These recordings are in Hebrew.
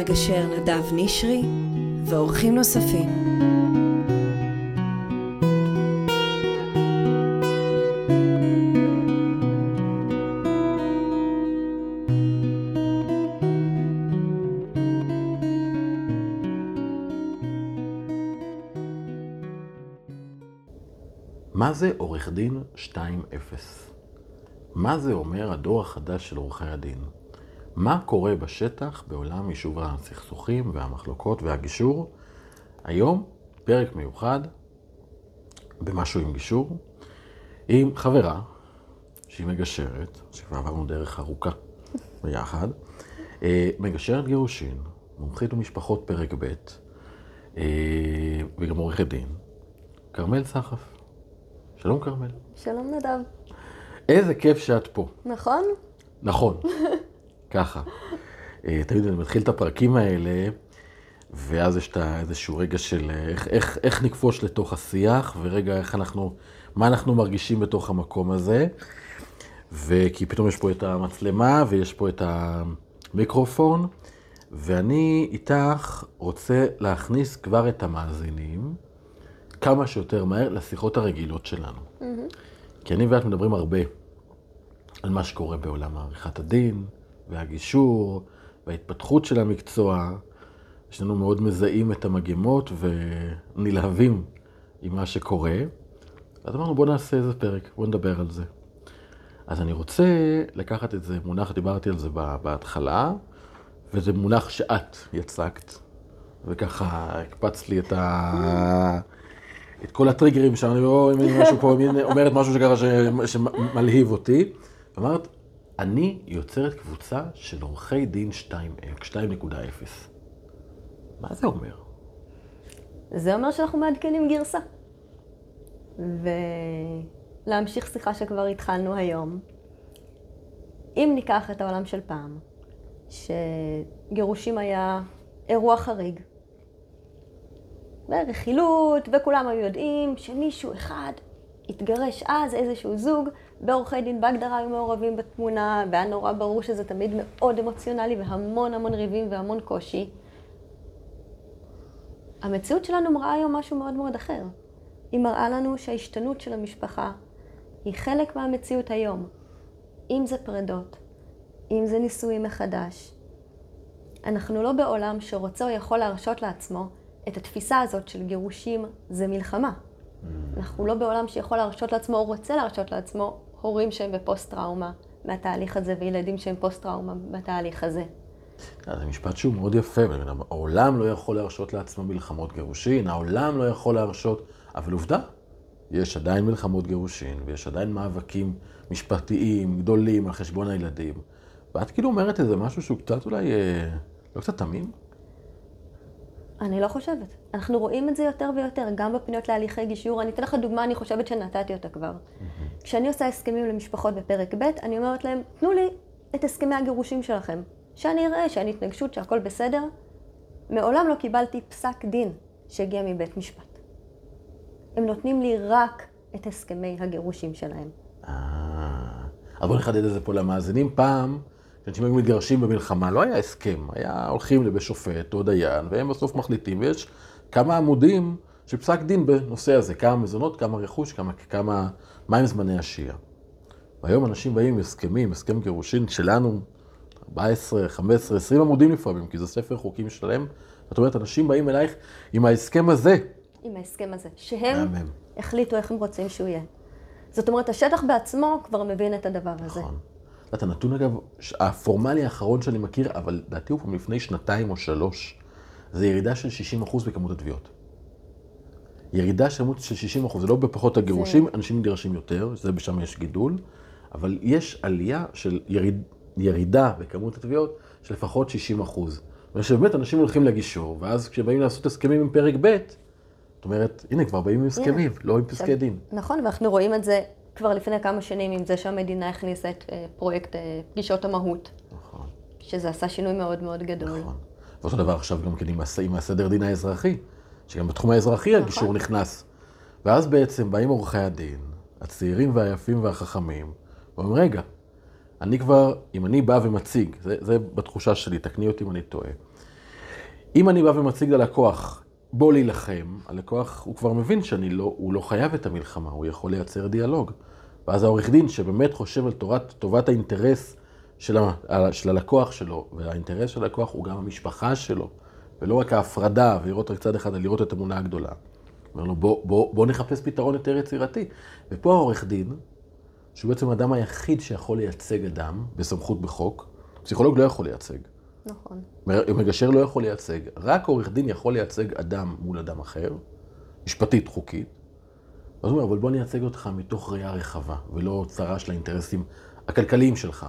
המגשר נדב נשרי ואורחים נוספים. מה זה עורך דין 2.0? מה זה אומר הדור החדש של עורכי הדין? מה קורה בשטח בעולם יישוב הסכסוכים והמחלוקות והגישור? היום פרק מיוחד במשהו עם גישור, עם חברה שהיא מגשרת, שכבר עברנו דרך ארוכה ביחד, אה, מגשרת גירושין, מומחית במשפחות פרק ב', אה, וגם עורכת דין, כרמל סחף. שלום כרמל. שלום נדב. איזה כיף שאת פה. נכון? נכון, ככה. אה, תמיד אני מתחיל את הפרקים האלה, ואז יש את איזשהו רגע של אה, איך, איך, איך נקפוש לתוך השיח, ורגע איך אנחנו, מה אנחנו מרגישים בתוך המקום הזה. וכי פתאום יש פה את המצלמה, ויש פה את המיקרופון, ואני איתך רוצה להכניס כבר את המאזינים. כמה שיותר מהר לשיחות הרגילות שלנו. Mm-hmm. כי אני ואת מדברים הרבה על מה שקורה בעולם עריכת הדין, והגישור, וההתפתחות של המקצוע. לנו מאוד מזהים את המגמות ונלהבים עם מה שקורה. אז אמרנו, בואו נעשה איזה פרק, בואו נדבר על זה. אז אני רוצה לקחת את זה, מונח, דיברתי על זה בהתחלה, וזה מונח שאת יצקת, וככה הקפץ לי את ה... את כל הטריגרים שאני לא, אם משהו פה, אומרת משהו שככה שמלהיב אותי. אמרת, אני יוצרת קבוצה של עורכי דין 2.0. מה זה אומר? זה אומר שאנחנו מעדכנים גרסה. ולהמשיך שיחה שכבר התחלנו היום. אם ניקח את העולם של פעם, שגירושים היה אירוע חריג, ורכילות, וכולם היו יודעים שמישהו אחד התגרש אז, איזשהו זוג, בעורכי דין בהגדרה היו מעורבים בתמונה, והיה נורא ברור שזה תמיד מאוד אמוציונלי והמון המון ריבים והמון קושי. המציאות שלנו מראה היום משהו מאוד מאוד אחר. היא מראה לנו שההשתנות של המשפחה היא חלק מהמציאות היום. אם זה פרדות, אם זה נישואים מחדש. אנחנו לא בעולם שרוצה או יכול להרשות לעצמו את התפיסה הזאת של גירושים זה מלחמה. Mm. אנחנו לא בעולם שיכול להרשות לעצמו או רוצה להרשות לעצמו הורים שהם בפוסט-טראומה מהתהליך הזה וילדים שהם פוסט-טראומה בתהליך הזה. זה משפט שהוא מאוד יפה, העולם לא יכול להרשות לעצמו מלחמות גירושין, העולם לא יכול להרשות, אבל עובדה, יש עדיין מלחמות גירושין, ויש עדיין מאבקים משפטיים גדולים על חשבון הילדים. ואת כאילו אומרת איזה משהו שהוא קצת אולי, אה, לא קצת תמים? אני לא חושבת. אנחנו רואים את זה יותר ויותר, גם בפניות להליכי גישור. אני אתן לך דוגמה, אני חושבת שנתתי אותה כבר. Mm-hmm. כשאני עושה הסכמים למשפחות בפרק ב', אני אומרת להם, תנו לי את הסכמי הגירושים שלכם. שאני אראה שאין התנגשות, שהכל בסדר. מעולם לא קיבלתי פסק דין שהגיע מבית משפט. הם נותנים לי רק את הסכמי הגירושים שלהם. אה, אז בואו נחדד את זה פה למאזינים. פעם... שאנשים היו מתגרשים במלחמה, לא היה הסכם, היה הולכים לבית שופט או דיין, והם בסוף מחליטים, ויש כמה עמודים של פסק דין בנושא הזה, כמה מזונות, כמה רכוש, כמה, כמה, מהם זמני השהייה. והיום אנשים באים עם הסכמים, הסכם גירושין שלנו, 14, 15, 20 עמודים לפעמים, כי זה ספר חוקים שלם. זאת אומרת, אנשים באים אלייך עם ההסכם הזה. עם ההסכם הזה, שהם החליטו איך הם רוצים שהוא יהיה. זאת אומרת, השטח בעצמו כבר מבין את הדבר הזה. נכון. את הנתון אגב, הפורמלי האחרון שאני מכיר, אבל לדעתי הוא מלפני שנתיים או שלוש, זה ירידה של 60% בכמות התביעות. ירידה של 60%, זה לא בפחות הגירושים, זה... אנשים מתגרשים יותר, זה בשם יש גידול, אבל יש עלייה של יריד, ירידה בכמות התביעות של לפחות 60%. ושבאמת אנשים הולכים לגישור, ואז כשבאים לעשות הסכמים עם פרק ב', זאת אומרת, הנה, כבר באים עם הסכמים, לא עם פסקי דין. נכון, ואנחנו רואים את זה כבר לפני כמה שנים עם זה שהמדינה הכניסה את אה, פרויקט אה, פגישות המהות. נכון. שזה עשה שינוי מאוד מאוד גדול. נכון. ואותו דבר עכשיו גם כן עם, עם הסדר דין האזרחי, שגם בתחום האזרחי נכון. הגישור נכנס. ואז בעצם באים עורכי הדין, הצעירים והיפים והחכמים, ואומרים, רגע, אני כבר, אם אני בא ומציג, זה, זה בתחושה שלי, תקני אותי אם אני טועה, אם אני בא ומציג ללקוח, בוא להילחם, הלקוח, הוא כבר מבין שאני לא, הוא לא חייב את המלחמה, הוא יכול לייצר דיאלוג. ואז העורך דין שבאמת חושב על תורת, טובת האינטרס של, ה, של הלקוח שלו, והאינטרס של הלקוח הוא גם המשפחה שלו, ולא רק ההפרדה, ולראות רק צד אחד, אלא לראות את התמונה הגדולה. אומר לו, בוא, בוא, בוא נחפש פתרון יותר יצירתי. ופה העורך דין, שהוא בעצם האדם היחיד שיכול לייצג אדם בסמכות בחוק, פסיכולוג לא יכול לייצג. נכון. מגשר לא יכול לייצג, רק עורך דין יכול לייצג אדם מול אדם אחר, משפטית, חוקית. אז הוא אומר, אבל בוא נייצג אותך מתוך ראייה רחבה, ולא צרה של האינטרסים הכלכליים שלך,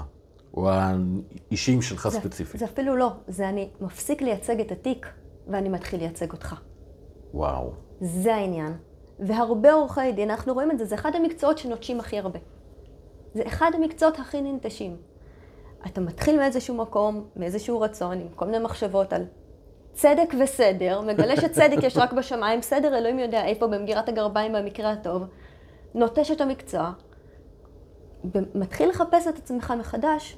או האישיים שלך זה, ספציפית. זה אפילו לא, זה אני מפסיק לייצג את התיק, ואני מתחיל לייצג אותך. וואו. זה העניין. והרבה עורכי דין, אנחנו רואים את זה, זה אחד המקצועות שנוטשים הכי הרבה. זה אחד המקצועות הכי ננטשים. אתה מתחיל מאיזשהו מקום, מאיזשהו רצון, עם כל מיני מחשבות על צדק וסדר, מגלה שצדק יש רק בשמיים, סדר אלוהים יודע איפה, במגירת הגרביים במקרה הטוב, נוטש את המקצוע, מתחיל לחפש את עצמך מחדש,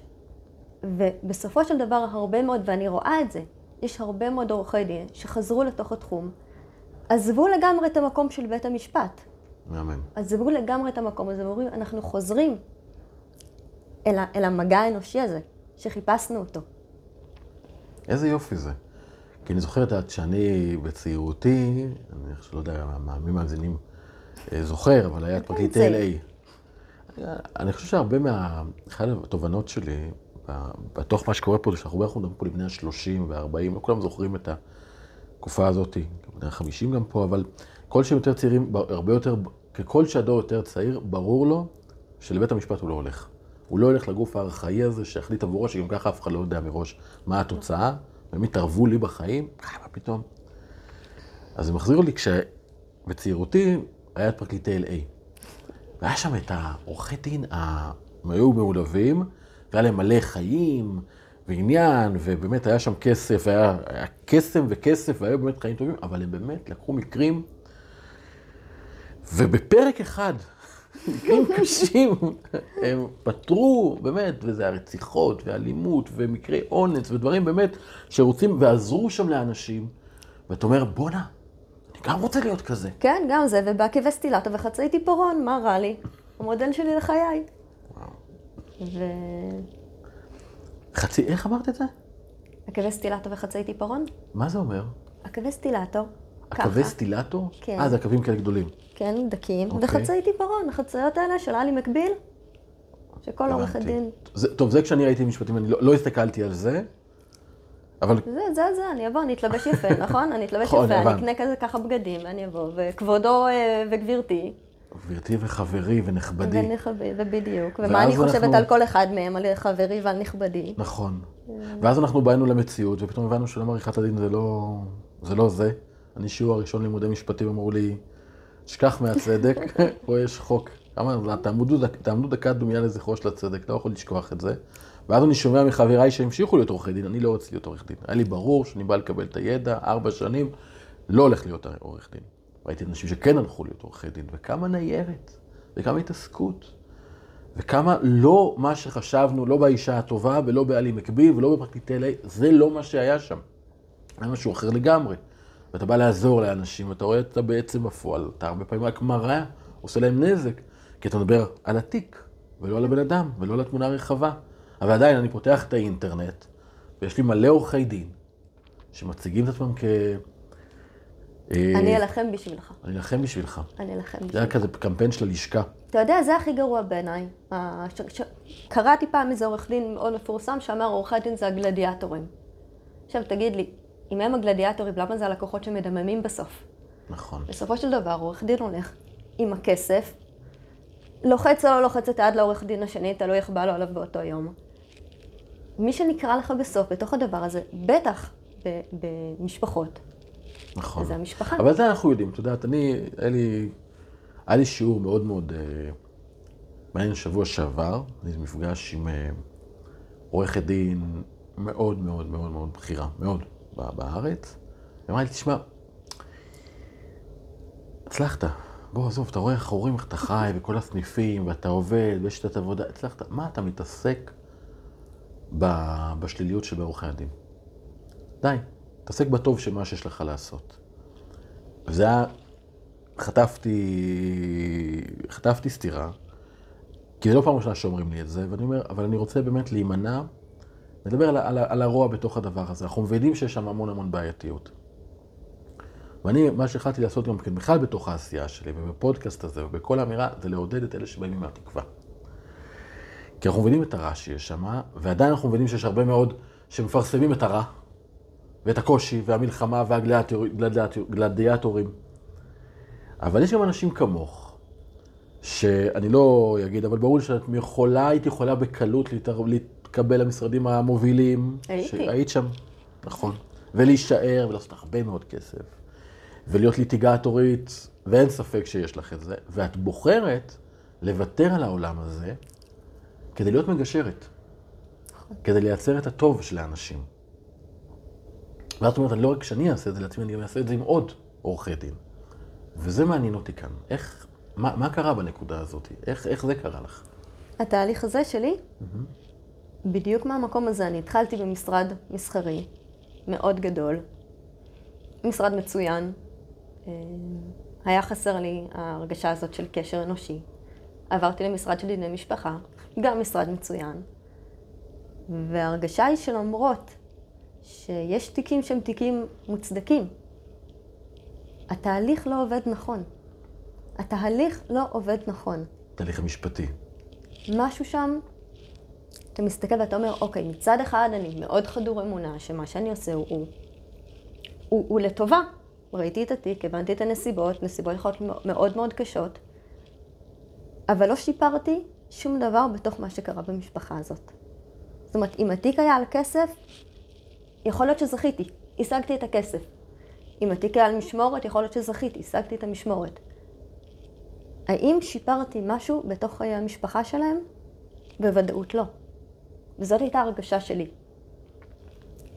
ובסופו של דבר הרבה מאוד, ואני רואה את זה, יש הרבה מאוד עורכי דין שחזרו לתוך התחום, עזבו לגמרי את המקום של בית המשפט. מאמן. עזבו לגמרי את המקום הזה, ואומרים, אנחנו חוזרים אל, אל המגע האנושי הזה, שחיפשנו אותו. איזה יופי זה. כי אני זוכר את שאני בצעירותי, אני לא יודע מה מי מאזינים אה, זוכר, אבל היה את פרקליט LA. אני חושב שהרבה מה... אחת התובנות שלי, בתוך מה שקורה פה, זה שאנחנו בערך מדברים פה לבני ה-30 וה-40, לא כולם זוכרים את התקופה הזאת, בני ה-50 גם פה, אבל כל שהם יותר צעירים, הרבה יותר, ככל שהדור יותר צעיר, ברור לו שלבית המשפט הוא לא הולך. הוא לא הולך לגוף הארכאי הזה שיחליט עבורו, שגם ככה אף אחד לא יודע מראש מה התוצאה, והם התערבו לי בחיים, מה פתאום? אז זה מחזיר לי כשבצעירותי היה את פרקליטי LA. והיה שם את העורכי דין, הם היו מעולבים, והיה להם מלא חיים ועניין, ובאמת היה שם כסף, היה, היה קסם וכסף, והיו באמת חיים טובים, אבל הם באמת לקחו מקרים, ובפרק אחד מקרים קשים, הם פתרו, באמת, וזה הרציחות ואלימות ומקרי אונס ודברים באמת שרוצים ועזרו שם לאנשים. ואתה אומר, בואנה, אני גם רוצה להיות כזה. כן, גם זה, ובעקבי סטילטו וחצאי טיפורון, מה רע לי? המודל שלי לחיי. ו... חצי, איך אמרת את זה? עקבי סטילטו וחצאי טיפורון. מה זה אומר? עקבי סטילטו. עקבי סטילטו? כן. אה, זה עקבים כאלה גדולים. כן, דקים, אוקיי. וחצאי טיפרון, החצאיות האלה של עלי מקביל, שכל עורך הדין... זה, טוב, זה כשאני ראיתי משפטים, אני לא, לא הסתכלתי על זה, אבל... זה, זה, זה, אני אבוא, אני אתלבש יפה, נכון? אני אתלבש יפה, אני אקנה כזה ככה בגדים, ואני אבוא, וכבודו אה, וגבירתי. גבירתי וחברי ונכבדי. ונכבדי, ובדיוק. ומה אני חושבת אנחנו... על כל אחד מהם, על חברי ועל נכבדי. נכון. ואז אנחנו באנו למציאות, ופתאום הבנו שלום עריכת הדין זה לא זה. לא זה. אני שיעור הראשון לימודי משפטים אמרו לי, שכח מהצדק, פה יש חוק. תעמדו, תעמדו דקה דומייה לזכרו של הצדק, לא יכול לשכוח את זה. ואז אני שומע מחבריי שהמשיכו להיות עורכי דין, אני לא רוצה להיות עורך דין. היה לי ברור שאני בא לקבל את הידע, ארבע שנים, לא הולך להיות עורך דין. ראיתי אנשים שכן הלכו להיות עורכי דין, וכמה ניירת, וכמה התעסקות, וכמה לא מה שחשבנו, לא באישה הטובה, ולא בעלי מקביל, ולא בפרקליטי אלי, זה לא מה שהיה שם. היה משהו אחר לגמרי. ואתה בא לעזור לאנשים, ואתה רואה את זה בעצם בפועל, אתה הרבה פעמים רק מראה, עושה להם נזק, כי אתה מדבר על התיק, ולא על הבן אדם, ולא על התמונה הרחבה. אבל עדיין, אני פותח את האינטרנט, ויש לי מלא עורכי דין, שמציגים את עצמם כ... אה, אני אלחם בשבילך. אני אלחם בשבילך. אני אלחם בשבילך. זה היה כזה קמפיין של הלשכה. אתה יודע, זה הכי גרוע בעיניי. קראתי פעם איזה עורך דין מאוד מפורסם שאמר, עורכי דין זה הגלדיאטורים. עכשיו תגיד לי, אם הם הגלדיאטורים, למה זה הלקוחות שמדממים בסוף? נכון. בסופו של דבר, עורך דין הולך עם הכסף, לוחץ או לא לוחץ את היד לעורך דין השני, תלוי איך בא לו עליו באותו יום. מי שנקרא לך בסוף, בתוך הדבר הזה, בטח במשפחות, נכון. זה המשפחה. אבל זה אנחנו יודעים, את יודעת, אני, היה לי, היה לי שיעור מאוד מאוד אה, מעניין שבוע שעבר, אני מפגש עם אה, עורכת דין מאוד מאוד מאוד מאוד בכירה, מאוד, בארץ. היא אמרה לי, תשמע, הצלחת. בוא, עזוב, אתה רואה איך הורים, איך אתה חי, וכל הסניפים, ואתה עובד, ויש את עבודה, הצלחת. מה אתה מתעסק בשליליות של עורכי הדין? די. תעסק בטוב של מה שיש לך לעשות. וזה היה, חטפתי, חטפתי סטירה, כי זה לא פעם ראשונה שאומרים לי את זה, ואני אומר, אבל אני רוצה באמת להימנע, לדבר על, על, על הרוע בתוך הדבר הזה. אנחנו מבינים שיש שם המון המון בעייתיות. ואני, מה שהחלטתי לעשות גם כן, בכלל בתוך העשייה שלי, ובפודקאסט הזה, ובכל אמירה, זה לעודד את אלה שבאים עם התקווה. כי אנחנו מבינים את הרע שיש שם, ועדיין אנחנו מבינים שיש הרבה מאוד שמפרסמים את הרע, ואת הקושי, והמלחמה, והגלדיאטורים. אבל יש גם אנשים כמוך, שאני לא אגיד, אבל ברור שאת יכולה, היית יכולה בקלות להתקבל למשרדים המובילים. הייתי. היית שם, נכון. ולהישאר, ולעשות הרבה מאוד כסף. ולהיות ליטיגטורית, ואין ספק שיש לך את זה. ואת בוחרת לוותר על העולם הזה כדי להיות מגשרת. כדי לייצר את הטוב של האנשים. ואת אומרת, לא רק שאני אעשה את זה לעצמי, אני גם אעשה את זה עם עוד עורכי דין. וזה מעניין אותי כאן. איך, מה, מה קרה בנקודה הזאת? איך, איך זה קרה לך? התהליך הזה שלי, בדיוק מהמקום הזה, אני התחלתי במשרד מסחרי מאוד גדול, משרד מצוין. אה, היה חסר לי ההרגשה הזאת של קשר אנושי. עברתי למשרד של דיני משפחה, גם משרד מצוין. וההרגשה היא שלמרות שיש תיקים שהם תיקים מוצדקים, התהליך לא עובד נכון. התהליך לא עובד נכון. תהליך המשפטי. משהו שם, אתה מסתכל ואתה אומר, אוקיי, מצד אחד אני מאוד חדור אמונה שמה שאני עושה הוא, הוא, הוא, הוא לטובה. ראיתי את התיק, הבנתי את הנסיבות, נסיבות יכולות להיות מאוד מאוד קשות, אבל לא שיפרתי שום דבר בתוך מה שקרה במשפחה הזאת. זאת אומרת, אם התיק היה על כסף, יכול להיות שזכיתי, השגתי את הכסף. אם התיק היה על משמורת, יכול להיות שזכיתי, השגתי את המשמורת. האם שיפרתי משהו בתוך חיי המשפחה שלהם? בוודאות לא. וזאת הייתה הרגשה שלי.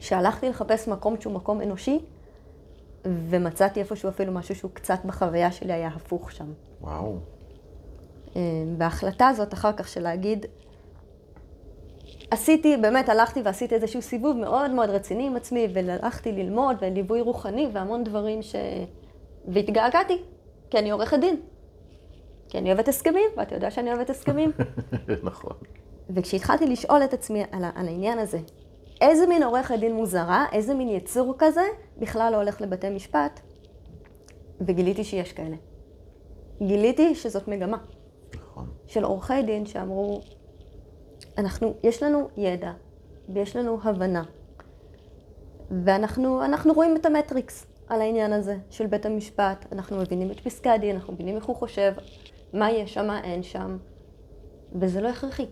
שהלכתי לחפש מקום שהוא מקום אנושי, ומצאתי איפשהו אפילו משהו שהוא קצת בחוויה שלי היה הפוך שם. וואו. אה, וההחלטה הזאת אחר כך של להגיד, עשיתי, באמת הלכתי ועשיתי איזשהו סיבוב מאוד מאוד רציני עם עצמי, והלכתי ללמוד וליווי רוחני והמון דברים ש... והתגעגעתי, כי אני עורכת דין. כי אני אוהבת הסכמים, ואתה יודע שאני אוהבת הסכמים. נכון. וכשהתחלתי לשאול את עצמי על, על העניין הזה, איזה מין עורכת דין מוזרה, איזה מין יצור כזה, בכלל לא הולך לבתי משפט, וגיליתי שיש כאלה. גיליתי שזאת מגמה. נכון. של עורכי דין שאמרו, אנחנו, יש לנו ידע ויש לנו הבנה, ואנחנו אנחנו רואים את המטריקס על העניין הזה של בית המשפט, אנחנו מבינים את פסקי הדין, אנחנו מבינים איך הוא חושב, מה יש שם, מה אין שם, וזה לא הכרחי.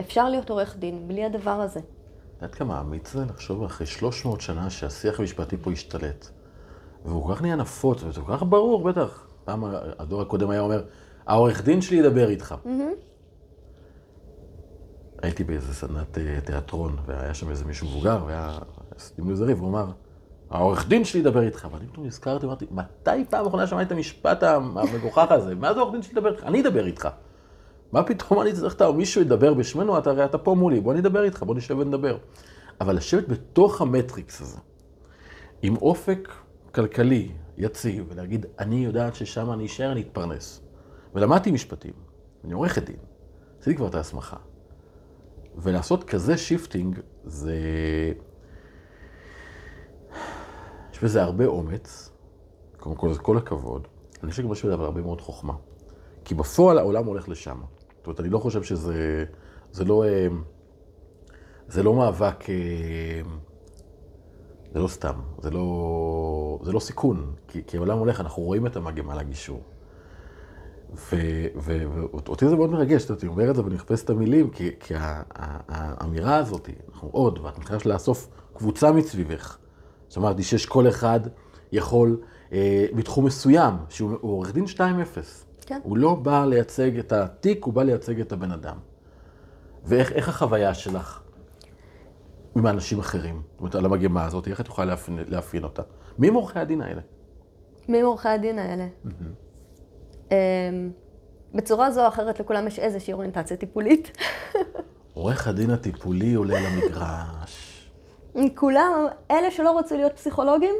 אפשר להיות עורך דין בלי הדבר הזה. את יודעת כמה אמיץ זה לחשוב אחרי 300 שנה שהשיח המשפטי פה השתלט. והוא כל כך נהיה נפוץ, וזה כל כך ברור, בטח. פעם הדור הקודם היה אומר, העורך דין שלי ידבר איתך. הייתי באיזה סדנת אה, תיאטרון, והיה שם איזה מישהו מבוגר, והיה סיום איזה ריב, הוא אמר, העורך דין שלי ידבר איתך. ואני פתאום נזכרתי, אמרתי, מתי פעם אחרונה שמעתי את המשפט המגוחך הזה? מה זה העורך דין שלי ידבר איתך? אני אדבר איתך. מה פתאום אני צריך את מישהו ידבר בשמנו, אתה הרי אתה פה מולי, בוא נדבר איתך, בוא נשב ונדבר. אבל לשבת בתוך המטריקס הזה, עם אופק כלכלי יציב, ולהגיד, אני יודעת ששם אני אשאר, אני אתפרנס. ולמדתי משפטים, אני עורכת דין, עשיתי כבר את ההסמכה. ולעשות כזה shifting, זה... יש בזה הרבה אומץ, קודם כל, זה כל הכבוד. אני חושב גם שיש בזה הרבה מאוד חוכמה. כי בפועל העולם הולך לשם. זאת אומרת, אני לא חושב שזה... זה לא... אה, זה לא מאבק... אה, זה לא סתם, זה לא, זה לא סיכון, כי, כי העולם הולך, אנחנו רואים את המגמה לגישור. ואותי זה מאוד מרגש, אני אומר את זה ואני מחפש את המילים, כי, כי האמירה הזאת, אנחנו עוד, ואת מתחילה לאסוף קבוצה מסביבך. זאת אומרת, שיש כל אחד יכול, אה, בתחום מסוים, שהוא עורך דין 2-0. כן. הוא לא בא לייצג את התיק, הוא בא לייצג את הבן אדם. ואיך החוויה שלך עם האנשים אחרים? זאת אומרת, על המגמה הזאת, איך את יכולה להפין, להפין אותה? מי הם עורכי הדין האלה? מי הם עורכי הדין האלה? Mm-hmm. בצורה זו או אחרת לכולם יש איזושהי אוריינטציה טיפולית. עורך הדין הטיפולי עולה למגרש. כולם, אלה שלא רצו להיות פסיכולוגים,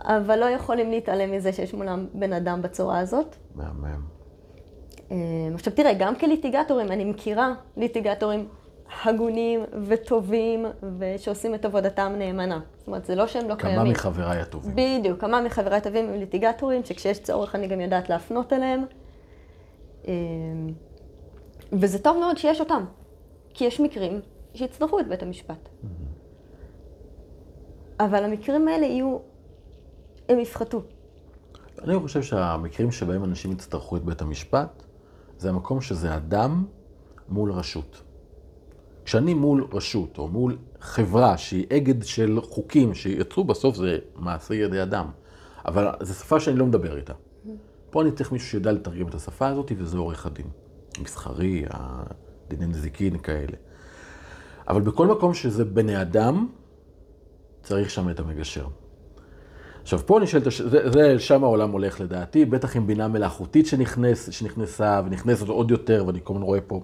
אבל לא יכולים להתעלם מזה שיש מולם בן אדם בצורה הזאת. מהמם. אה, עכשיו תראה, גם כליטיגטורים, אני מכירה ליטיגטורים הגונים וטובים ושעושים את עבודתם נאמנה. זאת אומרת, זה לא שהם לא כמה קיימים. מחבריי הטובים. בדיוק, כמה מחבריי הטובים הם ליטיגטורים, שכשיש צורך אני גם יודעת להפנות אליהם. אה, וזה טוב מאוד שיש אותם, כי יש מקרים שיצטרכו את בית המשפט. אבל המקרים האלה יהיו, הם יפחתו. אני חושב שהמקרים שבהם אנשים יצטרכו את בית המשפט, זה המקום שזה אדם מול רשות. כשאני מול רשות, או מול חברה שהיא אגד של חוקים שיצאו, בסוף זה מעשה ידי אדם. אבל זו שפה שאני לא מדבר איתה. פה אני צריך מישהו שיודע לתרגם את השפה הזאת, וזה עורך הדין. מסחרי, דיני נזיקין כאלה. אבל בכל מקום שזה בני אדם, צריך שם את המגשר. עכשיו, פה נשאלת, זה, זה שם העולם הולך לדעתי, בטח עם בינה מלאכותית שנכנס, שנכנסה ונכנסת עוד יותר, ואני כל הזמן רואה פה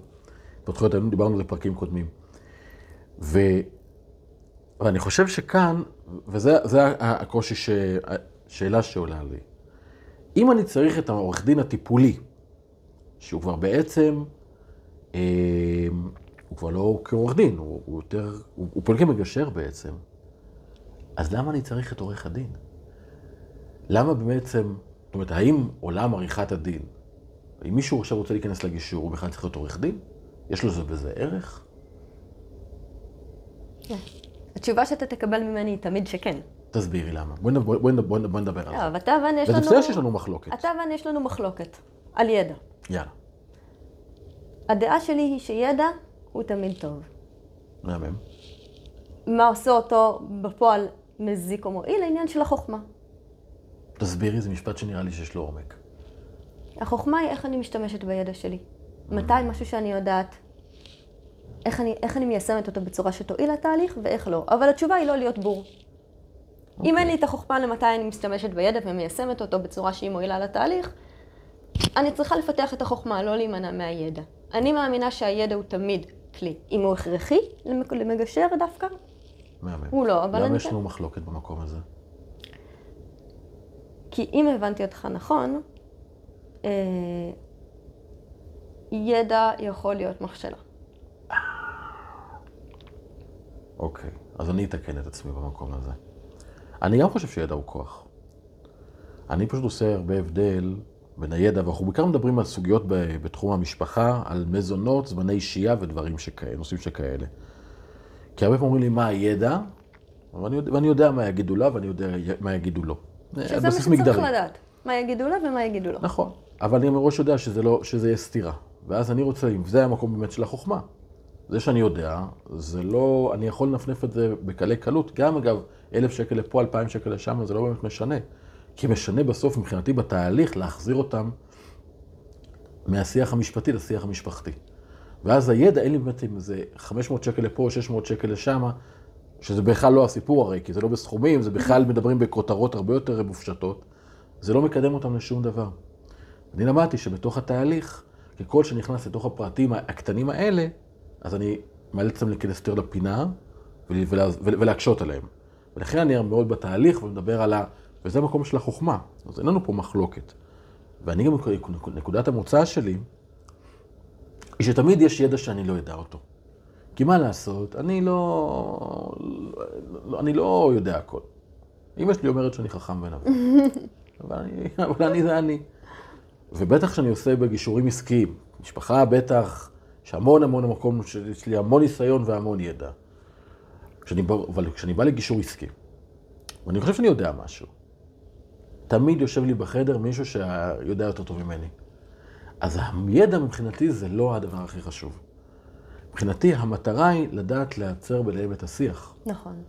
התפתחויות, האלה, דיברנו על זה בפרקים קודמים. ו, ואני חושב שכאן, וזה זה הקושי, ש, השאלה שעולה לי, אם אני צריך את העורך דין הטיפולי, שהוא כבר בעצם, אה, הוא כבר לא כעורך דין, הוא, הוא יותר, הוא, הוא פועל כמגשר בעצם, אז למה אני צריך את עורך הדין? למה בעצם, זאת אומרת, האם עולם עריכת הדין, אם מישהו עכשיו רוצה להיכנס לגישור, הוא בכלל צריך להיות עורך דין? יש לו זה בזה ערך? התשובה שאתה תקבל ממני היא תמיד שכן. תסבירי למה. בואי נדבר, על לא, זה. אבל אתה ואני יש וזה לנו... בסדר שיש לנו מחלוקת. אתה ואני יש לנו מחלוקת על ידע. יאללה, הדעה שלי היא שידע הוא תמיד טוב. מהמם. מה עושה אותו בפועל מזיק או מועיל? העניין של החוכמה. תסבירי, זה משפט שנראה לי שיש לו עומק. החוכמה היא איך אני משתמשת בידע שלי. מתי משהו שאני יודעת, איך אני, איך אני מיישמת אותו בצורה שתועיל לתהליך ואיך לא. אבל התשובה היא לא להיות בור. אם אין לי את החוכמה למתי אני משתמשת בידע ומיישמת אותו בצורה שהיא מועילה לתהליך, אני צריכה לפתח את החוכמה, לא להימנע מהידע. אני מאמינה שהידע הוא תמיד כלי. אם הוא הכרחי למג- למגשר דווקא, מהמם. הוא לא, אבל למה אני יש כן. לנו מחלוקת במקום הזה? כי אם הבנתי אותך נכון, אה, ידע יכול להיות מכשלה. אוקיי, אז אני אתקן את עצמי במקום הזה. אני גם חושב שידע הוא כוח. אני פשוט עושה הרבה הבדל בין הידע, ואנחנו בעיקר מדברים על סוגיות בתחום המשפחה, על מזונות, זמני שהייה ודברים שכאלה, נושאים שכאלה. כי הרבה פעמים אומרים לי, מה הידע? ואני יודע, ואני יודע מה יגידו לה, ואני יודע מה יגידו לו. שזה מה שצריך מגדרי. לדעת. מה יגידו לה ומה יגידו לו. נכון, אבל אני מראש יודע שזה לא, שזה יהיה סתירה. ואז אני רוצה, אם זה המקום באמת של החוכמה. זה שאני יודע, זה לא, אני יכול לנפנף את זה בקלי קלות. גם אגב, אלף שקל לפה, אלפיים שקל לשם, זה לא באמת משנה. כי משנה בסוף מבחינתי בתהליך להחזיר אותם מהשיח המשפטי לשיח המשפחתי. ואז הידע, אין לי באמת אם זה 500 שקל לפה, 600 שקל לשם, שזה בכלל לא הסיפור הרי, כי זה לא בסכומים, זה בכלל מדברים בכותרות הרבה יותר מופשטות. זה לא מקדם אותם לשום דבר. אני למדתי שבתוך התהליך, ככל שנכנס לתוך הפרטים הקטנים האלה, אז אני מאלץ אותם להיכנס יותר לפינה ול- ולה- ול- ולהקשות עליהם. ולכן אני מאוד בתהליך ומדבר על ה... וזה המקום של החוכמה. אז אין לנו פה מחלוקת. ואני גם, נקודת המוצא שלי, היא שתמיד יש ידע שאני לא יודע אותו. כי מה לעשות, אני לא... לא אני לא יודע הכל. אמא שלי אומרת שאני חכם ונבון. אבל אני, אבל אני זה אני. ובטח כשאני עושה בגישורים עסקיים, משפחה בטח, יש המון המון מקום, יש לי המון ניסיון והמון ידע. כשאני, בא- אבל כשאני בא לגישור עסקי, ואני חושב שאני יודע משהו, תמיד יושב לי בחדר מישהו שיודע יותר טוב ממני. אז הידע מבחינתי זה לא הדבר הכי חשוב. מבחינתי המטרה היא לדעת לייצר ביניהם את השיח. נכון.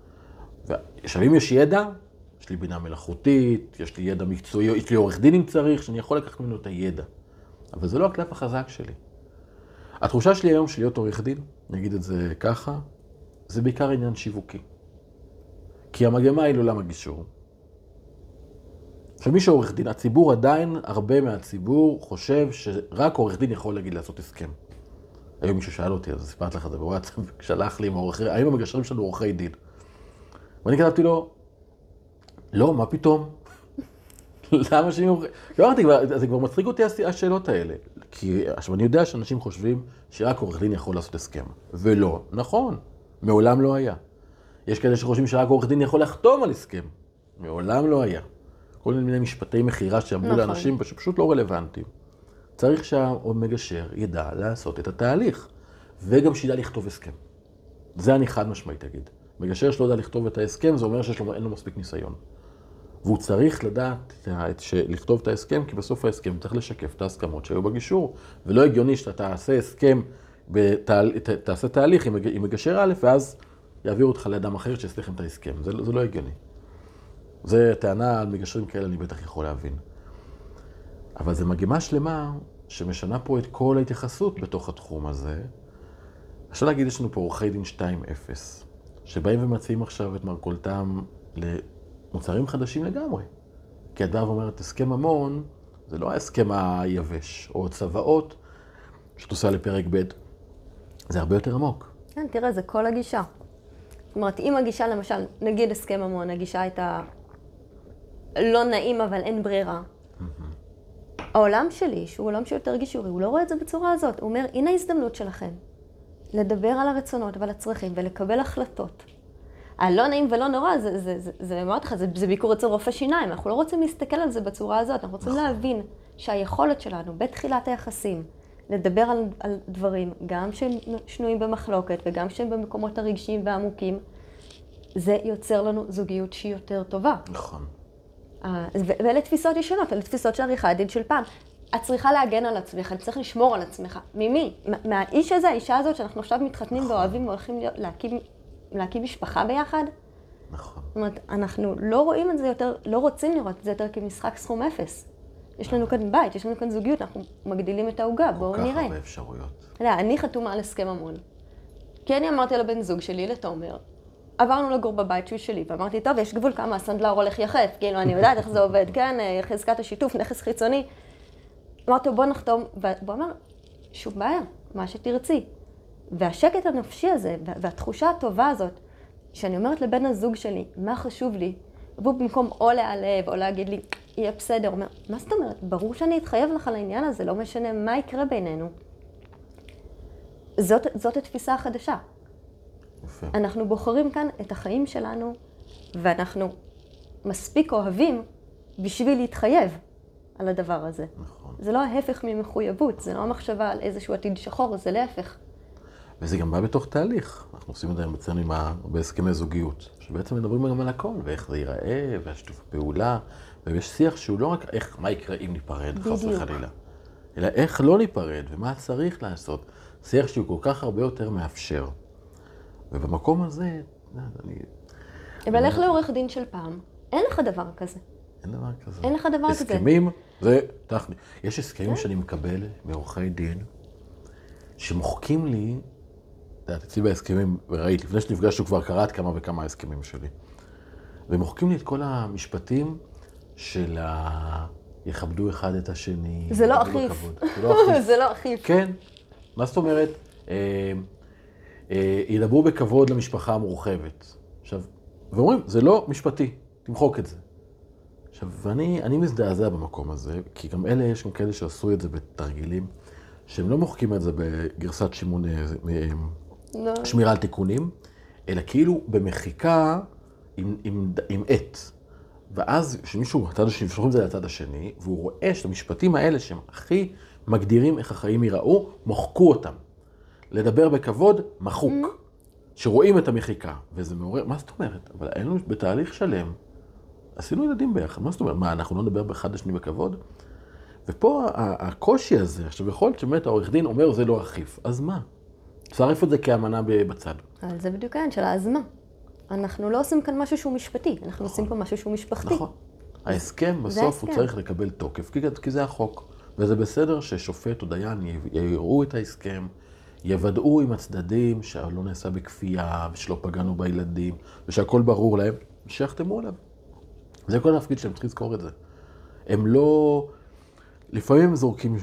עכשיו, אם יש ידע, יש לי בינה מלאכותית, יש לי ידע מקצועי, יש לי עורך דין אם צריך, שאני יכול לקחת ממנו את הידע. אבל זה לא הקלף החזק שלי. התחושה שלי היום של להיות עורך דין, נגיד את זה ככה, זה בעיקר עניין שיווקי. כי המגמה היא לעולם הגישור. עכשיו, מי שעורך דין, הציבור עדיין, הרבה מהציבור חושב שרק עורך דין יכול להגיד לעשות הסכם. היום מישהו שאל אותי, אז סיפרתי לך את זה בוואטסאפ, שלח לי עם עורכי, האם המגשרים שלנו עורכי דין? ואני כתבתי לו, לא, מה פתאום? למה שהם עורכי... לא אמרתי, זה כבר מצחיק אותי השאלות האלה. כי עכשיו, אני יודע שאנשים חושבים שרק עורך דין יכול לעשות הסכם. ולא, נכון, מעולם לא היה. יש כאלה שחושבים שרק עורך דין יכול לחתום על הסכם. מעולם לא היה. כל מיני משפטי מכירה שאמרו נכון. לאנשים שפשוט לא רלוונטיים. צריך שהמגשר ידע לעשות את התהליך, וגם שידע לכתוב הסכם. זה אני חד משמעית אגיד. מגשר שלא יודע לכתוב את ההסכם, זה אומר שאין לו מספיק ניסיון. והוא צריך לדעת לכתוב את ההסכם, כי בסוף ההסכם צריך לשקף את ההסכמות שהיו בגישור. ולא הגיוני שאתה תעשה הסכם, בתהל... ת- תעשה תהליך עם עם מגשר א', ואז יעבירו אותך לאדם אחר שיעשה לכם את ההסכם. זה, לא- זה לא הגיוני. זה טענה על מגשרים כאלה, אני בטח יכול להבין. אבל זו מגמה שלמה שמשנה פה את כל ההתייחסות בתוך התחום הזה. אפשר להגיד, יש לנו פה עורכי דין 2.0, שבאים ומציעים עכשיו את מרכולתם למוצרים חדשים לגמרי. כי את באה ואומרת, הסכם ממון זה לא ההסכם היבש, או צוואות שאת עושה לפרק ב', זה הרבה יותר עמוק. כן, תראה, זה כל הגישה. זאת אומרת, אם הגישה, למשל, נגיד הסכם ממון, הגישה הייתה לא נעים, אבל אין ברירה. העולם שלי, שהוא עולם שיותר גישורי, הוא לא רואה את זה בצורה הזאת. הוא אומר, הנה ההזדמנות שלכם לדבר על הרצונות ועל הצרכים ולקבל החלטות. הלא נעים ולא נורא, זה, זה, זה, זה, אמרתי לך, זה, זה ביקור אצל רופא שיניים. אנחנו לא רוצים להסתכל על זה בצורה הזאת, אנחנו רוצים להבין שהיכולת שלנו בתחילת היחסים לדבר על, על דברים, גם שהם שנויים במחלוקת וגם שהם במקומות הרגשיים והעמוקים, זה יוצר לנו זוגיות שהיא יותר טובה. נכון. אה, ואלה תפיסות ישנות, אלה תפיסות של עריכת דין של פעם. את צריכה להגן על עצמך, את צריך לשמור על עצמך. ממי? מה- מהאיש הזה, האישה הזאת, שאנחנו עכשיו מתחתנים ואוהבים והולכים להקים, להקים משפחה ביחד? נכון. זאת אומרת, אנחנו לא רואים את זה יותר, לא רוצים לראות את זה יותר כמשחק סכום אפס. יש לנו כאן בית, יש לנו כאן זוגיות, אנחנו מגדילים את העוגה, בואו כל כך נראה. הרבה אפשרויות. אתה יודע, אני חתומה על הסכם ממון. כי אני אמרתי לבן זוג שלי, לתומר, עברנו לגור בבית שהוא שלי, ואמרתי, טוב, יש גבול כמה הסנדלר הולך יחף, כאילו, אני יודעת איך זה עובד, כן, אה, חזקת השיתוף, נכס חיצוני. אמרתי לו, בוא נחתום, והוא אמר, שום בעיה, מה שתרצי. והשקט הנפשי הזה, וה- והתחושה הטובה הזאת, שאני אומרת לבן הזוג שלי, מה חשוב לי, והוא במקום או להיעלב או להגיד לי, יהיה בסדר, אומר, מה זאת אומרת? ברור שאני אתחייב לך על העניין הזה, לא משנה מה יקרה בינינו. זאת, זאת התפיסה החדשה. אנחנו בוחרים כאן את החיים שלנו, ואנחנו מספיק אוהבים בשביל להתחייב על הדבר הזה. נכון. זה לא ההפך ממחויבות, זה לא המחשבה על איזשהו עתיד שחור, זה להפך. וזה גם בא בתוך תהליך. אנחנו עושים את זה אצלנו ה- בהסכמי זוגיות, שבעצם מדברים גם על הכל, ואיך זה ייראה, והשיתוף פעולה, ויש שיח שהוא לא רק איך, מה יקרה אם ניפרד, חס. וחלילה, אלא איך לא ניפרד, ומה צריך לעשות. שיח שהוא כל כך הרבה יותר מאפשר. ובמקום הזה, אני, אבל לך לעורך דין של פעם, אין לך דבר כזה. אין דבר כזה. אין לך דבר כזה. הסכמים, זה טכני. יש הסכמים שאני מקבל מעורכי דין, שמוחקים לי, את יודעת, אצלי בהסכמים, וראית, לפני שנפגשנו כבר קראת כמה וכמה הסכמים שלי. ומוחקים לי את כל המשפטים של ה... יכבדו אחד את השני. זה לא אכיף. זה לא אכיף. זה לא אכיף. כן, מה זאת אומרת? אה, ידברו בכבוד למשפחה המורחבת. עכשיו, ואומרים, זה לא משפטי, תמחוק את זה. עכשיו, ואני אני מזדעזע במקום הזה, כי גם אלה, יש גם כאלה שעשו את זה בתרגילים, שהם לא מוחקים את זה בגרסת שימון, אה, אה, לא. שמירה על תיקונים, אלא כאילו במחיקה עם, עם, עם עט. ואז כשמישהו, הצד השני, שולחים את זה לצד השני, והוא רואה שאת המשפטים האלה שהם הכי מגדירים איך החיים ייראו, מוחקו אותם. לדבר בכבוד, מחוק. שרואים את המחיקה, וזה מעורר, מה זאת אומרת? אבל היינו בתהליך שלם, עשינו ילדים ביחד, מה זאת אומרת? מה, אנחנו לא נדבר אחד לשני בכבוד? ופה הקושי הזה, עכשיו יכול להיות שבאמת העורך דין אומר זה לא אכיף, אז מה? צרף את זה כאמנה בצד. אבל זה בדיוק העניין של האזמה. אנחנו לא עושים כאן משהו שהוא משפטי, אנחנו עושים פה משהו שהוא משפחתי. נכון. ההסכם בסוף הוא. צריך לקבל תוקף, כי, כי זה החוק. וזה בסדר ששופט או דיין יראו את ההסכם, יוודאו עם הצדדים שלא נעשה בכפייה, ושלא פגענו בילדים, ושהכול ברור להם, ושיחתמו עליו. זה כל התפקיד שלהם, צריך לזכור את זה. הם לא... לפעמים הם זורקים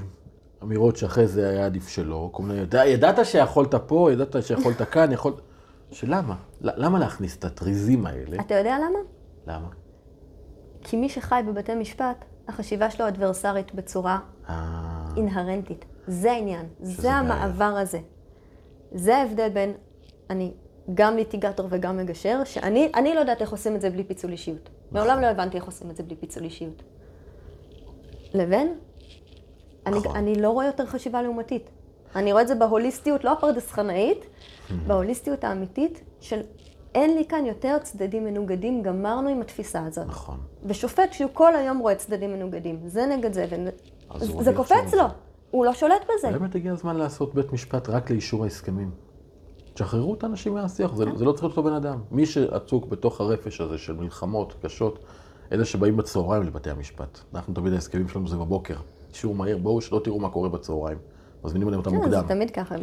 אמירות שאחרי זה היה עדיף שלא, כל מיני, ידע, ידעת שיכולת פה, ידעת שיכולת כאן, יכול... שלמה? למה להכניס את הטריזים האלה? אתה יודע למה? למה? כי מי שחי בבתי משפט, החשיבה שלו אדברסרית בצורה אה, אינהרנטית. זה העניין, זה בעיה. המעבר הזה. זה ההבדל בין, אני גם ליטיגטור וגם מגשר, שאני אני לא יודעת איך עושים את זה בלי פיצול אישיות. נכון. מעולם לא הבנתי איך עושים את זה בלי פיצול אישיות. לבין, אני, נכון. אני לא רואה יותר חשיבה לעומתית. אני רואה את זה בהוליסטיות, לא הפרדסחנאית, בהוליסטיות האמיתית של אין לי כאן יותר צדדים מנוגדים, גמרנו עם התפיסה הזאת. נכון. ושופט שהוא כל היום רואה צדדים מנוגדים, זה נגד זה, יחשוב קופץ זה. לו, הוא לא שולט בזה. באמת הגיע הזמן לעשות בית משפט רק לאישור ההסכמים. תשחררו את האנשים מהשיח, זה, זה לא צריך להיות אותו בן אדם. מי שעסוק בתוך הרפש הזה של מלחמות קשות, אלה שבאים בצהריים לבתי המשפט. אנחנו תמיד ההסכמים שלנו זה בבוקר. אישור מהיר, בואו שלא תראו מה קורה בצהריים. מזמינים אליהם אותם כן, מוקדם. זה תמיד ככה.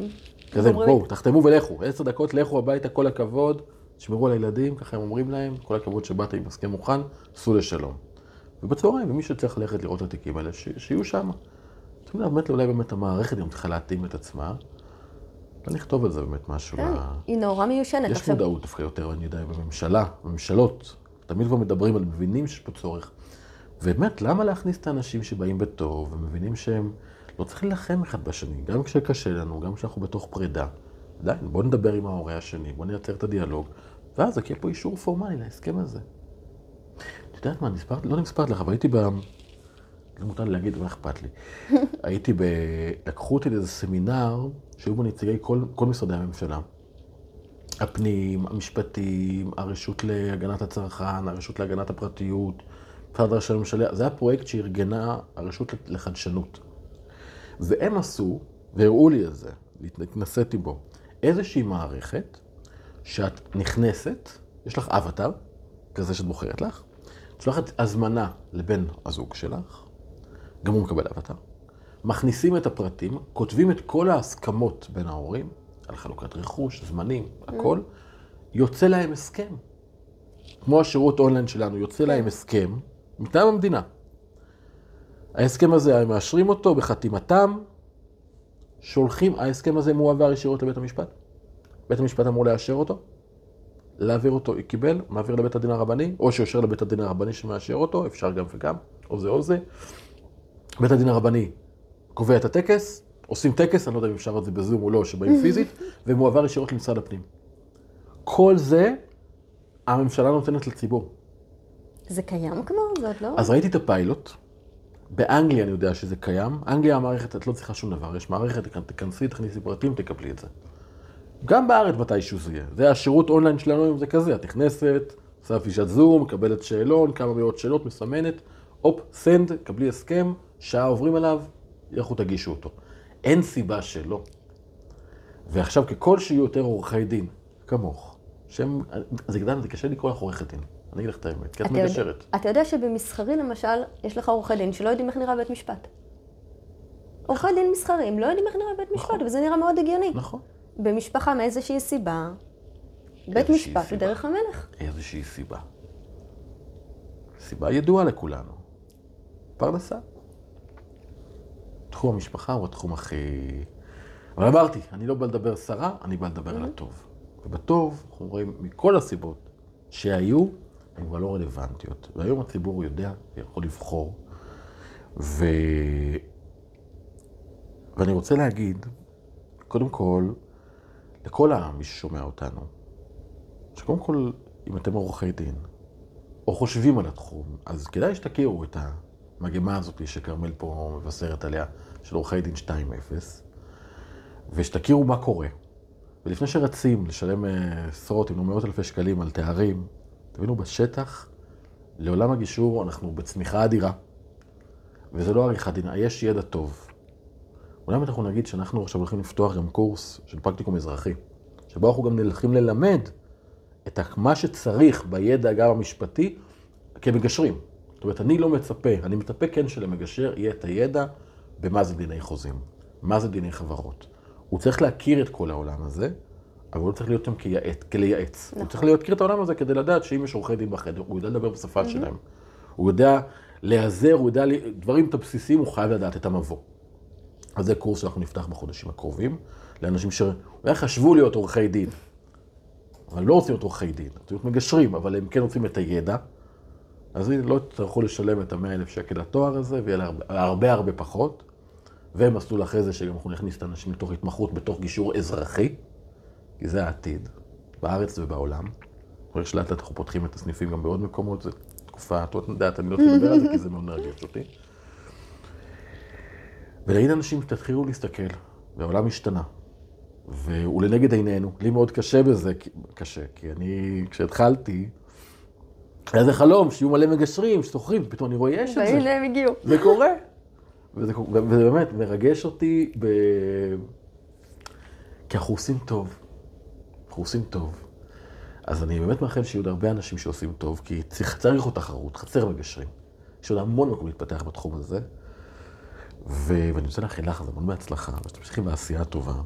כזה, בואו, תחתמו ולכו. עשר דקות, לכו הביתה, כל הכבוד, תשמרו על הילדים, ככה הם אומרים להם, כל הכבוד שבאת עם הסכם מוכן, סעו לשלום. ובצהריים, ומי שצריך ללכת לראות את התיקים האלה, ש- שיהיו שם. אתם יודעים, באמת, אולי באמת המערכת גם צריכה להתאים את עצמה. לא נכתוב על זה באמת משהו. כן, ל- היא נורא מיושנת. יש עכשיו, מודעות דווקא יותר, אני יודע, בממשלה, בממשלות, תמיד כבר מדברים על, מבינים שיש פה צורך. ובאמת, למה להכניס את האנשים שבאים בטוב, ומבינים שהם לא צריכים להילחם אחד בשני, גם כשקשה לנו, גם כשאנחנו בתוך פרידה. עדיין, בואו נדבר עם ההורה השני, בואו נייצר את הדיאלוג, ואז רק יהיה פה אישור פורמלי להסכם הזה. את יודעת מה, נספרת, לא נספרת לך, אבל הייתי ב... לא מותר לי להגיד, מה אכפת לי? הייתי ב... לקחו אותי לאיזה סמינר, שהיו בו נציגי כל, כל משרדי הממשלה. הפנים, המשפטים, הרשות להגנת הצרכן, הרשות להגנת הפרטיות, משרד ראשי הממשלה, זה היה פרויקט שארגנה הרשות לחדשנות. והם עשו, והראו לי את זה, התנסיתי בו, איזושהי מערכת שאת נכנסת, יש לך אבטר, כזה שאת בוחרת לך, שולחת הזמנה לבן הזוג שלך, גם הוא מקבל אבטר, מכניסים את הפרטים, כותבים את כל ההסכמות בין ההורים, על חלוקת רכוש, זמנים, הכל, יוצא להם הסכם. כמו השירות אונליין שלנו, יוצא להם הסכם מטעם המדינה. ההסכם הזה, הם מאשרים אותו בחתימתם, שולחים, ההסכם הזה מועבר ישירות לבית המשפט. בית המשפט אמור לאשר אותו, להעביר אותו, קיבל, מעביר לבית הדין הרבני, או שיושר לבית הדין הרבני שמאשר אותו, אפשר גם וגם, או זה או זה. בית הדין הרבני קובע את הטקס, עושים טקס, אני לא יודע אם אפשר את זה בזום או לא, שבאים פיזית, ומועבר ישירות למשרד הפנים. כל זה הממשלה נותנת לציבור. זה קיים כבר? זה עוד לא? אז ראיתי את הפיילוט, באנגליה אני יודע שזה קיים, אנגליה המערכת, את לא צריכה שום דבר, יש מערכת, תכנסי, תכניסי פרטים, תקבלי את זה. גם בארץ מתישהו זה יהיה, זה השירות אונליין שלנו היום זה כזה, את נכנסת, עושה פגישת זום, מקבלת שאלון, כמה מאות שאלות, מסמנת, הופ, send, קבלי הסכם, שעה עוברים עליו, לכו תגישו אותו. אין סיבה שלא. ועכשיו, ככל שיהיו יותר עורכי דין, כמוך, שהם, זה גדל, זה קשה לקרוא לך עורכת דין. אני אגיד לך את האמת, כי את מגשרת. אתה יודע שבמסחרי למשל, יש לך עורכי דין שלא יודעים איך נראה בית משפט. עורכי דין מסחריים לא יודעים איך נראה בית משפט, נכון. וזה נראה מאוד הגיוני. נכון. במשפחה מאיזושהי סיבה, בית משפט סיבה. דרך המלך. איזושהי סיבה. סיבה ידועה לכולנו. פרנסה. תחום המשפחה הוא התחום הכי... אבל אמרתי, אני לא בא לדבר סרה, אני בא לדבר על הטוב. ובטוב, אנחנו רואים מכל הסיבות שהיו, הן כבר לא רלוונטיות. והיום הציבור יודע, יכול לבחור. ו... ואני רוצה להגיד, קודם כל, לכל העם, מי ששומע אותנו, שקודם כל, אם אתם עורכי דין, או חושבים על התחום, אז כדאי שתכירו את המגמה הזאת שכרמל פה מבשרת עליה, של עורכי דין 2.0, ושתכירו מה קורה. ולפני שרצים לשלם אה, עשרות אם לא מאות אלפי שקלים על תארים, תבינו, בשטח, לעולם הגישור אנחנו בצמיחה אדירה, וזה לא עריכת דין, יש ידע טוב. אולי אנחנו נגיד שאנחנו עכשיו הולכים לפתוח גם קורס של פרקטיקום אזרחי, שבו אנחנו גם הולכים ללמד את מה שצריך בידע גם המשפטי כמגשרים. זאת אומרת, אני לא מצפה, אני מצפה כן שלמגשר יהיה את הידע במה זה דיני חוזים, מה זה דיני חברות. הוא צריך להכיר את כל העולם הזה, אבל הוא לא צריך להיות שם כייעץ, כלייעץ. הוא צריך להכיר את העולם הזה כדי לדעת שאם יש עורכי דין בחדר, הוא יודע לדבר בשפה שלהם. הוא יודע להיעזר, הוא יודע, דברים את הבסיסיים, הוא חייב לדעת את המבוא. אז זה קורס שאנחנו נפתח בחודשים הקרובים, לאנשים שאולי חשבו להיות עורכי דין, אבל לא רוצים להיות עורכי דין, רוצים להיות מגשרים, אבל הם כן רוצים את הידע. אז לא יצטרכו לשלם את המאה אלף שקל לתואר הזה, ויהיה לה הרבה הרבה, הרבה פחות. ומסלול אחרי זה שגם אנחנו נכניס את האנשים לתוך התמחות בתוך גישור אזרחי, כי זה העתיד, בארץ ובעולם. אחרי שלאט לאט אנחנו פותחים את הסניפים גם בעוד מקומות, זו תקופה, את יודעת, אני לא רוצה לדבר על זה כי זה מאוד מרגש אותי. ולהגיד לאנשים, תתחילו להסתכל, והעולם השתנה. והוא לנגד עינינו. לי מאוד קשה בזה, קשה, כי אני, כשהתחלתי, היה איזה חלום שיהיו מלא מגשרים, ששוכרים, ופתאום אני רואה, יש את זה. והנה הם הגיעו. זה קורה. וזה, וזה באמת מרגש אותי, ב... כי אנחנו עושים טוב. אנחנו עושים טוב. אז אני באמת מאחל שיהיו עוד הרבה אנשים שעושים טוב, כי צריך, צריך עוד תחרות, חסר מגשרים. יש עוד המון מקום להתפתח בתחום הזה. ואני רוצה לאחל לך המון בהצלחה, ושתמשיכי בעשייה טובה.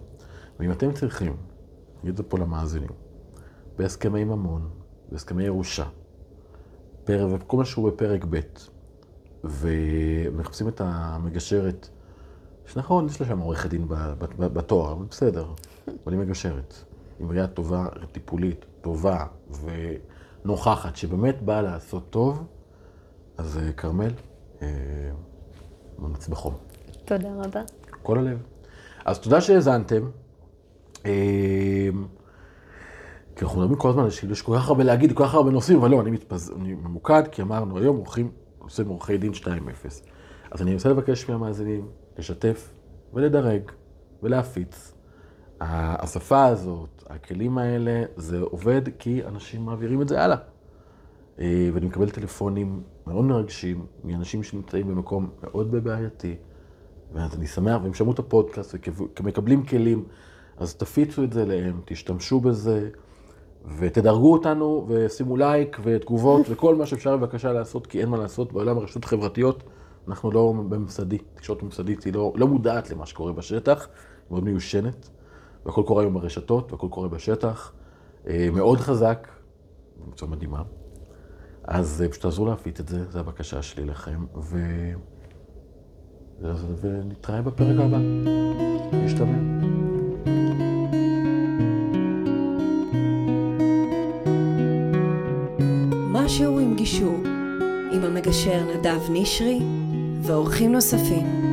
ואם אתם צריכים, אני אגיד את זה פה למאזינים, בהסכמי ממון, בהסכמי ירושה, וכל מה שהוא בפרק ב', ומחפשים את המגשרת, שנכון, יש לה שם עורכת דין בתואר, אבל בסדר, אבל היא מגשרת. עם ראייה טובה, טיפולית, טובה ונוכחת, שבאמת באה לעשות טוב, אז אה, כרמל, אה, ממליץ בחום. תודה רבה. כל הלב. אז תודה שהאזנתם. אה, כי אנחנו מדברים כל הזמן, יש כל כך הרבה להגיד, כל כך הרבה נושאים, אבל לא, אני, מתפז... אני ממוקד, כי אמרנו היום עורכים, עושים עורכי דין 2.0. אז אני רוצה לבקש מהמאזינים לשתף ולדרג ולהפיץ. השפה הזאת, הכלים האלה, זה עובד כי אנשים מעבירים את זה הלאה. אה, ואני מקבל טלפונים מאוד מרגשים מאנשים שנמצאים במקום מאוד בעייתי. ואז אני שמח, והם שמעו את הפודקאסט ומקבלים כלים, אז תפיצו את זה להם, תשתמשו בזה. ותדרגו אותנו, ושימו לייק ותגובות וכל מה שאפשר בבקשה לעשות, כי אין מה לעשות בעולם הרשתות החברתיות. אנחנו לא בממסדי, תקשורת ממסדית היא לא, לא מודעת למה שקורה בשטח, מאוד מיושנת, והכל קורה היום ברשתות, והכל קורה בשטח, אה, מאוד חזק, בצורה מדהימה. אז אה, פשוט תעזרו להפיץ את זה, זו הבקשה שלי לכם, ו... ונתראה בפרק הבא. נשתמע. משהו עם גישור, עם המגשר נדב נשרי ואורחים נוספים.